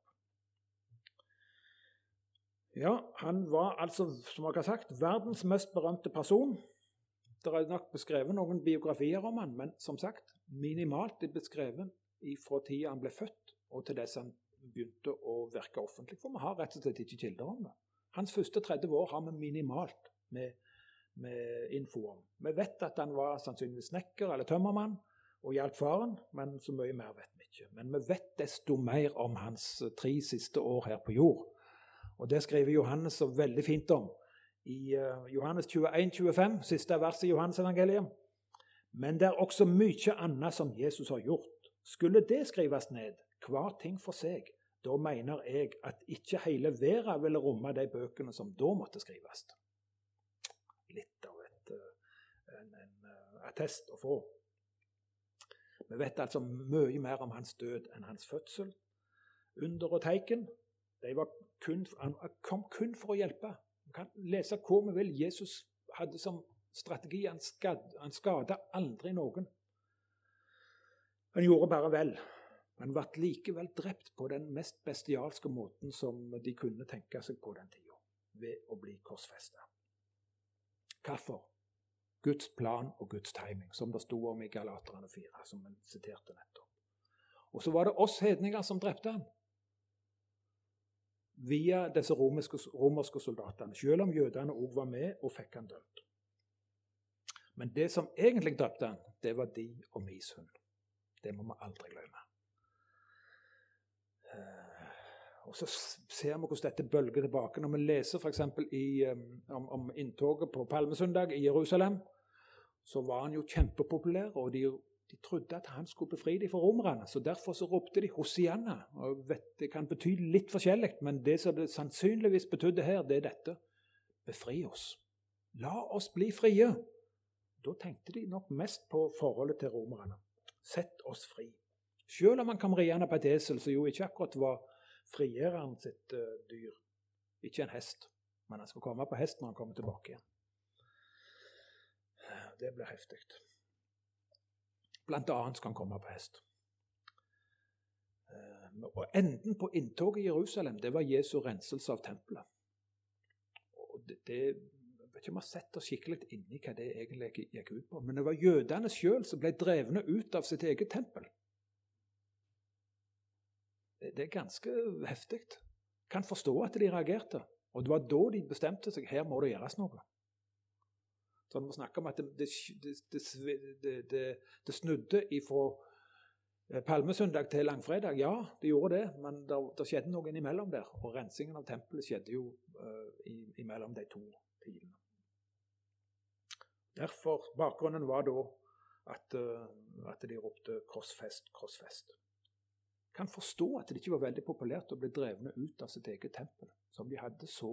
Ja, han var altså, som jeg har sagt, verdens mest berømte person. Det er nok beskrevet noen biografier om han, men som sagt, minimalt beskrevet fra tida han ble født og til dess han begynte å virke offentlig. For vi har rett og slett ikke kilder om det. Hans første 30 år har vi minimalt med, med info om. Vi vet at han var sannsynligvis snekker eller tømmermann og hjalp faren, men så mye mer vet vi ikke. Men vi vet desto mer om hans tre siste år her på jord. Og det skriver Johannes så veldig fint om i uh, Johannes 21, 25, siste vers i Johannes evangeliet. Men det er også mye annet som Jesus har gjort. Skulle det skrives ned, hver ting for seg, da mener jeg at ikke hele verden ville romme de bøkene som da måtte skrives. Litt av et, eh, en, en eh, attest å få. Vi vet altså mye mer om hans død enn hans fødsel. Under og teiken kun, han kom kun for å hjelpe. Vi kan lese hvor vi vil. Jesus hadde som strategi han skada aldri noen. Han gjorde bare vel men ble likevel drept på den mest bestialske måten som de kunne tenke seg på den tida, ved å bli korsfesta. Hvorfor? Guds plan og Guds timing, som det sto om i Galaterne 4, som vi siterte nettopp. Og så var det oss hedninger som drepte han. Via disse romerske, romerske soldatene, selv om jødene òg var med og fikk han dømt. Men det som egentlig drepte han, det var de og mis hund. Det må vi aldri glemme. Og så ser vi hvordan dette bølger tilbake. Når vi leser f.eks. om, om inntoget på palmesøndag i Jerusalem, så var han jo kjempepopulær, og de, de trodde at han skulle befri dem fra romerne. Så derfor så ropte de 'Hosianna'. Og vet, Det kan bety litt forskjellig, men det som det sannsynligvis betydde her, det er dette. Befri oss. La oss bli frie. Da tenkte de nok mest på forholdet til romerne. Sett oss fri. Selv om han kom riende på et esel, som jo ikke akkurat var frigjøreren sitt uh, dyr. Ikke en hest, men han skal komme på hest når han kommer tilbake igjen. Det blir heftig. Blant annet skal han komme på hest. Uh, og Enden på inntoget i Jerusalem det var Jesu renselse av tempelet. Og det, det jeg vet ikke om jeg har sett oss skikkelig inn i hva det egentlig gikk ut på. Men det var jødene sjøl som ble drevne ut av sitt eget tempel. Det er ganske heftig. Kan forstå at de reagerte. Og det var da de bestemte seg her må det gjøres noe. Så når vi snakker om at det, det, det, det snudde ifra eh, palmesøndag til langfredag, ja, det gjorde det, men det skjedde noe innimellom der. Og rensingen av tempelet skjedde jo uh, imellom de to tidene. Derfor, Bakgrunnen var da at, uh, at de ropte 'korsfest, korsfest' kan forstå at det ikke var veldig populært å bli drevne ut av sitt eget tempel, som de hadde så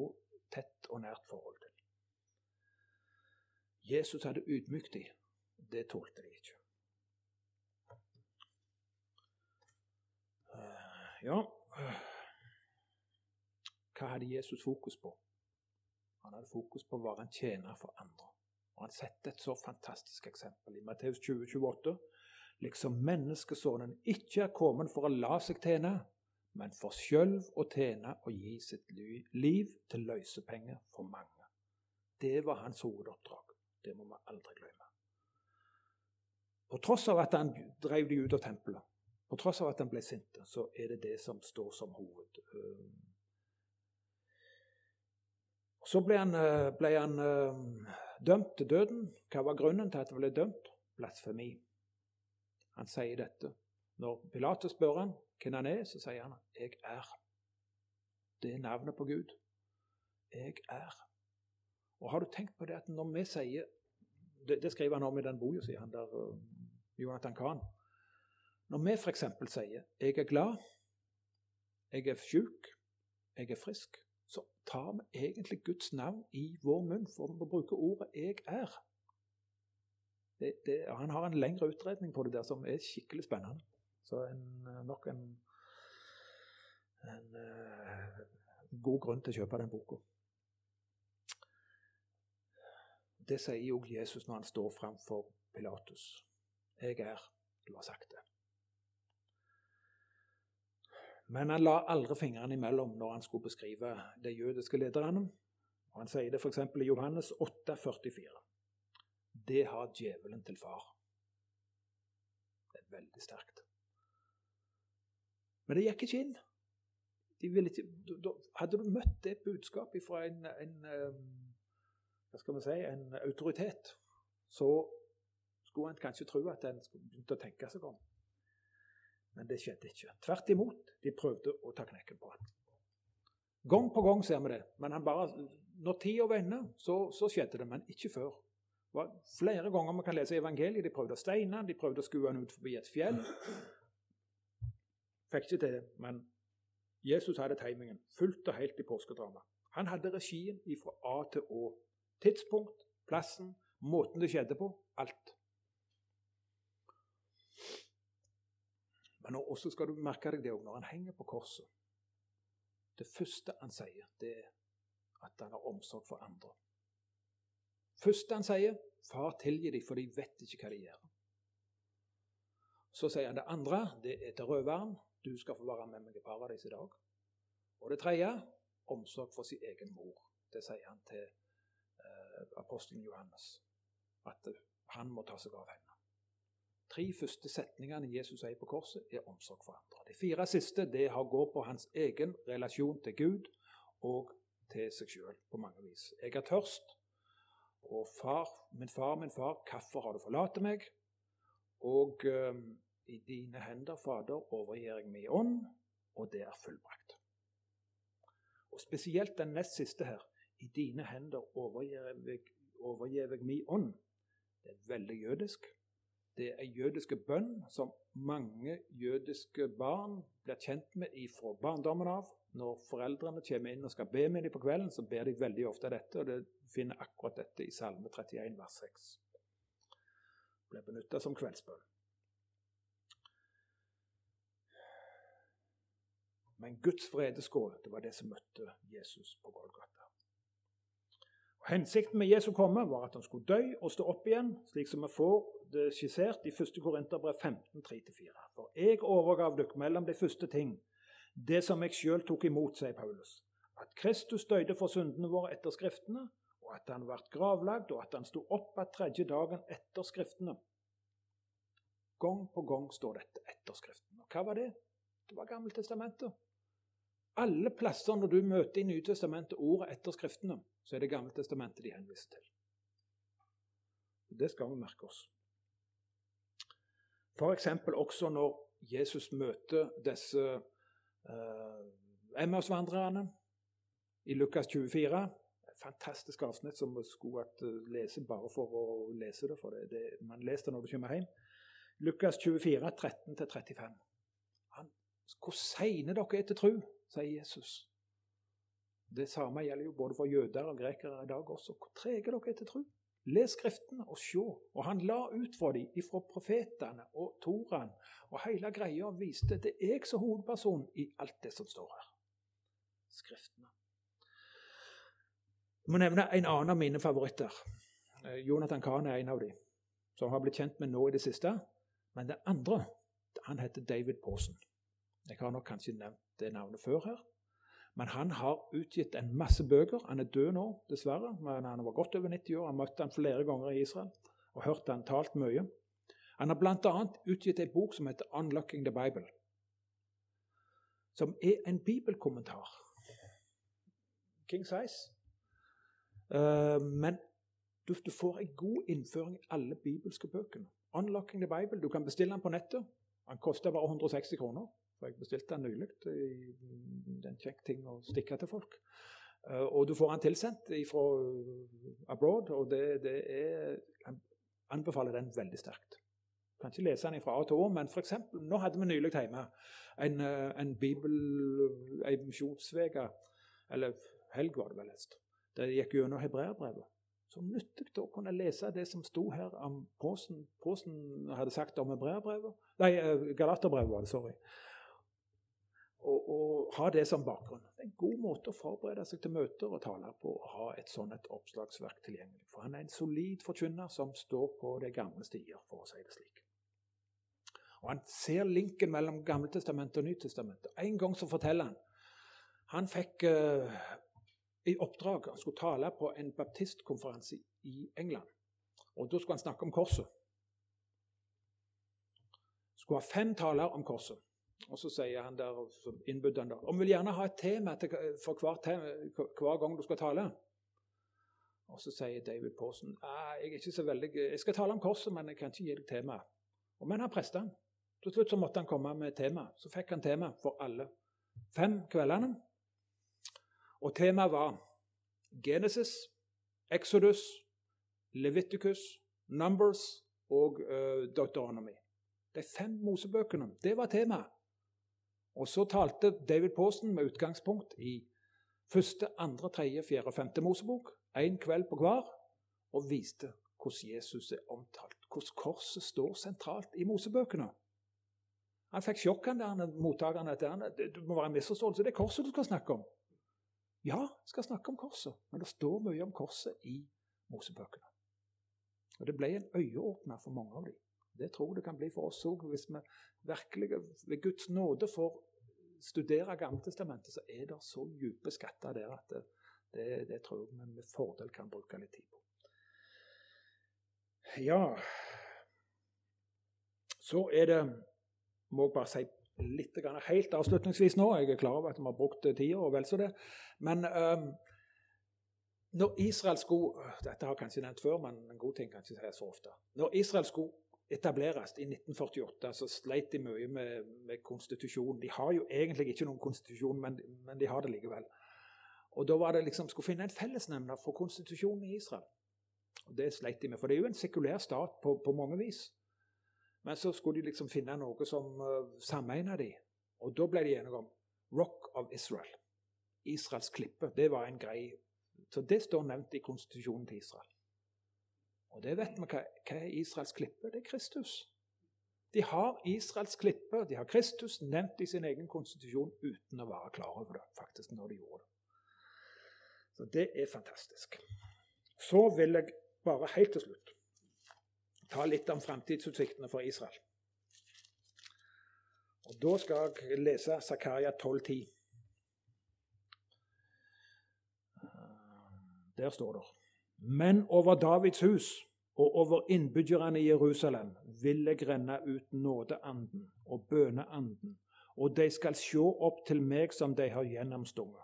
tett og nært forhold til. Jesus hadde ydmykt dem. Det tålte de ikke. Eh, ja Hva hadde Jesus fokus på? Han hadde fokus på å være en tjener for andre. Og Han setter et så fantastisk eksempel i Matteus 20, 28 liksom menneskesonen ikke er kommet for å la seg tjene, men for sjølv å tjene og gi sitt liv til løsepenger for mange. Det var hans hovedoppdrag. Det må vi aldri glemme. På tross av at han drev de ut av tempelet, på tross av at han ble sint, så er det det som står som hoved. Så ble han, ble han dømt til døden. Hva var grunnen til at han ble dømt? Blasfemi. Han sier dette. Når Pilatus spør han hvem han er, så sier han 'Jeg er'. Det er navnet på Gud. Jeg er. Og Har du tenkt på det at når vi sier Det, det skriver han om i den boka, sier han der, uh, Jonathan Kahn. Når vi f.eks. sier 'jeg er glad', 'jeg er sjuk', 'jeg er frisk', så tar vi egentlig Guds navn i vår munn for å bruke ordet 'jeg er' det, det, han har en lengre utredning på det der som er skikkelig spennende. Så en, nok en, en uh, god grunn til å kjøpe den boka. Det sier jo Jesus når han står framfor Pilatus. 'Jeg er, du har sagt det'. Men han la aldri fingrene imellom når han skulle beskrive de jødiske lederne. Han sier det f.eks. i Johannes 8, 44 det har djevelen til far. Det er veldig sterkt. Men det gikk ikke inn. De ikke, hadde du møtt det budskapet fra en, en, hva skal vi si, en autoritet, så skulle en kanskje tro at en begynte å tenke seg om. Men det skjedde ikke. Tvert imot, de prøvde å ta knekken på ham. Gang på gang ser vi det. Men bare, når tida var inne, så, så skjedde det. Men ikke før. Det var flere ganger man kan lese evangeliet. De prøvde å steine de prøvde å skue han ut forbi et fjell. Fikk ikke til det, men Jesus hadde timingen fullt og helt i påskedramaet. Han hadde regien fra A til Å. Tidspunkt, plassen, måten det skjedde på. Alt. Men også skal du merke deg det òg når han henger på korset. Det første han sier, det er at han har omsorg for andre. Første han sier, 'Far, tilgi dem, for de vet ikke hva de gjør'. Så sier han det andre, det er til røveren. 'Du skal få være med meg i paradis i dag'. Og det tredje, omsorg for sin egen mor. Det sier han til eh, apostelen Johannes. At han må ta seg av henne. Tre første setningene Jesus sier på korset, er omsorg for andre. De fire siste det har går på hans egen relasjon til Gud og til seg sjøl på mange vis. Jeg er tørst, og far, min far, min far, hvorfor har du forlatt meg? Og eh, i dine hender, Fader, overgir jeg meg i ånd, og det er fullbrakt. Og spesielt den nest siste her. I dine hender overgir jeg, jeg min ånd. Det er veldig jødisk. Det er jødiske bønn som mange jødiske barn blir kjent med fra barndommen av. Når foreldrene kommer inn og skal be med dem på kvelden, så ber de veldig ofte dette, og det finner akkurat dette i Salme 31, vers 6. Det ble benytta som kveldsbønn. Men Guds vredeskål det var det som møtte Jesus på Golgata. Og hensikten med Jesu komme var at han skulle dø og stå opp igjen, slik som vi får det skissert i 1. Korinterbrev 15, 3-4. For jeg overgav dere mellom de første ting, det som jeg sjøl tok imot, sier Paulus. At Kristus døde for syndene våre etter Skriftene, og at han ble gravlagd, og at han sto opp igjen tredje dagen etter Skriftene. Gang på gang står dette etter Skriftene. Og hva var det? Det var Gammeltestamentet. Alle plasser når du møter i Nytestamentet ordet etter Skriftene, så er det Gammeltestamentet de henviser til. Det skal vi merke oss. F.eks. også når Jesus møter disse Emmausvandrerne i Lukas 24. Et fantastisk avsnitt som vi skulle eh, lese bare for å lese det. for det, det Man leser det når du kommer hjem. Lukas 24, 13-35. Hvor seine dere er til tru, sier Jesus. Det samme gjelder jo både for jøder og grekere i dag også. Hvor trege dere er til tru. Les Skriftene og se. Og han la ut fra dem, ifra profetene og Toraen, og hele greia viste det er jeg som hovedperson i alt det som står her. Skriftene. Jeg må nevne en annen av mine favoritter. Eh, Jonathan Kahn er en av dem, som har blitt kjent med nå i det siste. Men den andre han heter David Pawson. Jeg har nok kanskje nevnt det navnet før her. Men han har utgitt en masse bøker. Han er død nå, dessverre. Men han var godt over 90 år. Han møtte han flere ganger i Israel og hørte han talt mye. Han har bl.a. utgitt en bok som heter 'Unlocking the Bible', som er en bibelkommentar. King size. Uh, men du, får en god innføring i alle bibelske bøkene. 'Unlocking the Bible'. Du kan bestille den på nettet. Den koster bare 160 kroner. For jeg bestilte den nylig. Det er en kjekk ting å stikke til folk. Uh, og du får den tilsendt fra abroad, og det, det er Jeg anbefaler den veldig sterkt. Kan ikke lese den fra A til Å, men for eksempel, nå hadde vi nylig hjemme en, eh, en bibel, en misjonsveke, eller helg var det vel helst, jeg gikk gjennom hebreerbrevet. Så nyttig å kunne lese det som sto her om Påsen, Påsen hadde sagt om hebreerbrevet. Nei, eh, Galaterbrevet var det, sorry. Og, og, ha det som bakgrunn. Det er en god måte å forberede seg til møter og taler på å ha et sånt et oppslagsverk tilgjengelig. For han er en solid forkynner som står på de gamle stier, for å si det slik. Og Han ser linken mellom Gammeltestamentet og Nytestamentet. En gang så forteller han Han fikk uh, i oppdrag Han skulle tale på en baptistkonferanse i England. Og Da skulle han snakke om korset. Skulle ha fem taler om korset. Og så sier han der, han da, om vil gjerne ha et tema for hver, tema, hver, gang du skal tale. Og så sier David Pawson jeg er ikke så veldig, jeg skal tale om korset, men jeg kan ikke gi deg tema. Men han presta. Til slutt så måtte han komme med tema. Så fikk han tema for alle fem kveldene. Og temaet var Genesis, Exodus, Leviticus, Numbers og uh, Deuteronomy. De fem Mosebøkene. Det var temaet. Og så talte David Pawson med utgangspunkt i første, andre, tredje, fjerde og femte Mosebok, én kveld på hver, og viste hvordan Jesus er omtalt, hvordan korset står sentralt i Mosebøkene. Han fikk sjokk, han der mottakeren. Det må være en misforståelse. Det er korset du skal snakke om. Ja, jeg skal snakke om korset, men det står mye om korset i Mosebøkene. Og Det ble en øyeåpner for mange av dem. Det tror jeg det kan bli for oss òg. Hvis vi virkelig ved Guds nåde får studere Gammeltestamentet, så er det så dype skatter der at det, det, det tror jeg vi med fordel kan bruke litt tid på. Ja Så er det Må jeg bare si litt grann, helt avslutningsvis nå. Jeg er klar over at vi har brukt tida, og vel så det. Men um, når Israel skulle Dette har jeg kanskje nevnt før, men en god ting kan ikke sies så ofte. Når Israel skulle etableres i 1948, så sleit de mye med, med konstitusjonen. De har jo egentlig ikke noen konstitusjon, men, men, de har det likevel. Og Da var det liksom, skulle finne en fellesnevner for konstitusjonen i Israel. Og Det sleit de med, for det er jo en sekulær stat på, på mange vis. Men så skulle de liksom finne noe som uh, sammeina de. Og da ble de enige om Rock of Israel. Israels klippe. Det var en grei Så det står nevnt i konstitusjonen til Israel. Og det vet vi hva, hva er Israels klippe? Det er Kristus. De har Israels klippe, de har Kristus nevnt i sin egen konstitusjon uten å være klar over det faktisk når de gjorde det. Så det er fantastisk. Så vil jeg bare helt til slutt ta litt om framtidsutsiktene for Israel. Og Da skal jeg lese Zakaria 12,10. Der står det Men over Davids hus og over innbyggerne i Jerusalem vil jeg renne ut nådeanden og bøneanden, og de skal sjå opp til meg som de har gjennomstunget.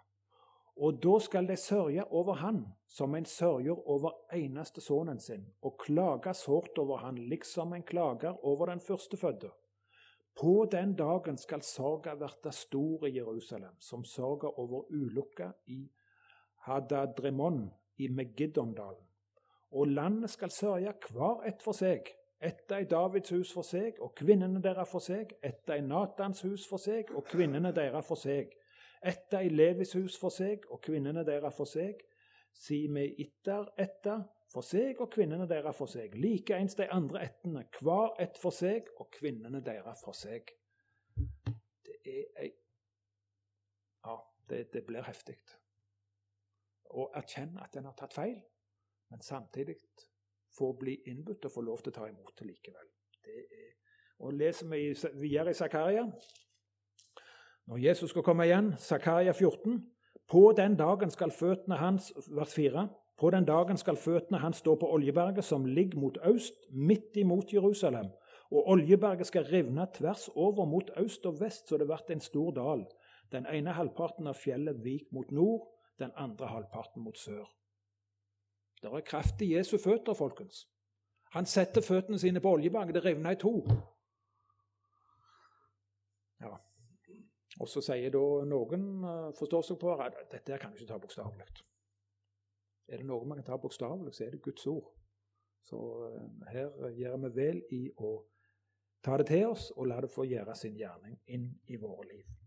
Og da skal de sørge over han som en sørger over eneste sønnen sin, og klage sårt over han liksom en klager over den førstefødte. På den dagen skal sorga verta stor i Jerusalem, som sorga over ulukka i Hadadremon i Megiddondalen. Og landet skal sørge hver ett for seg, ett i Davids hus for seg, og kvinnene deres for seg, ett i Natans hus for seg, og kvinnene deres for seg, ett i Levis hus for seg, og kvinnene deres for seg, si med itter etter for seg, og kvinnene deres for seg. Likeens de andre ettene, hver ett for seg, og kvinnene deres for seg. Det er ei Ja, det, det blir heftig. Å erkjenne at en har tatt feil men samtidig få bli innbudt og få lov til å ta imot det likevel. Det er, og Leser vi videre i Zakaria Når Jesus skal komme igjen, Zakaria 14 På den dagen skal føttene hans vers 4, på den dagen skal føttene hans stå på Oljeberget, som ligger mot øst, midt imot Jerusalem. Og Oljeberget skal rivne tvers over mot øst og vest, så det blir en stor dal. Den ene halvparten av fjellet vik mot nord, den andre halvparten mot sør. Det er kraft i Jesu føtter, folkens. Han setter føttene sine på oljebanken. Det revner i to. Ja. Og så sier da noen, eh, forstår seg på, at dette kan du ikke ta bokstavelig. Er det noe man kan ta bokstavelig, så er det Guds ord. Så eh, her gjør vi vel i å ta det til oss og la det få gjøre sin gjerning inn i våre liv.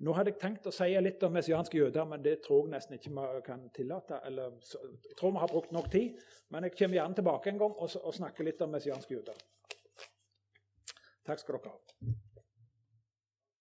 Nå hadde jeg tenkt å si litt om messianske jøder, men det tror jeg nesten ikke vi kan tillate. Eller, jeg tror vi har brukt nok tid, men jeg kommer gjerne tilbake en gang og, og snakker litt om messianske jøder. Takk skal dere ha.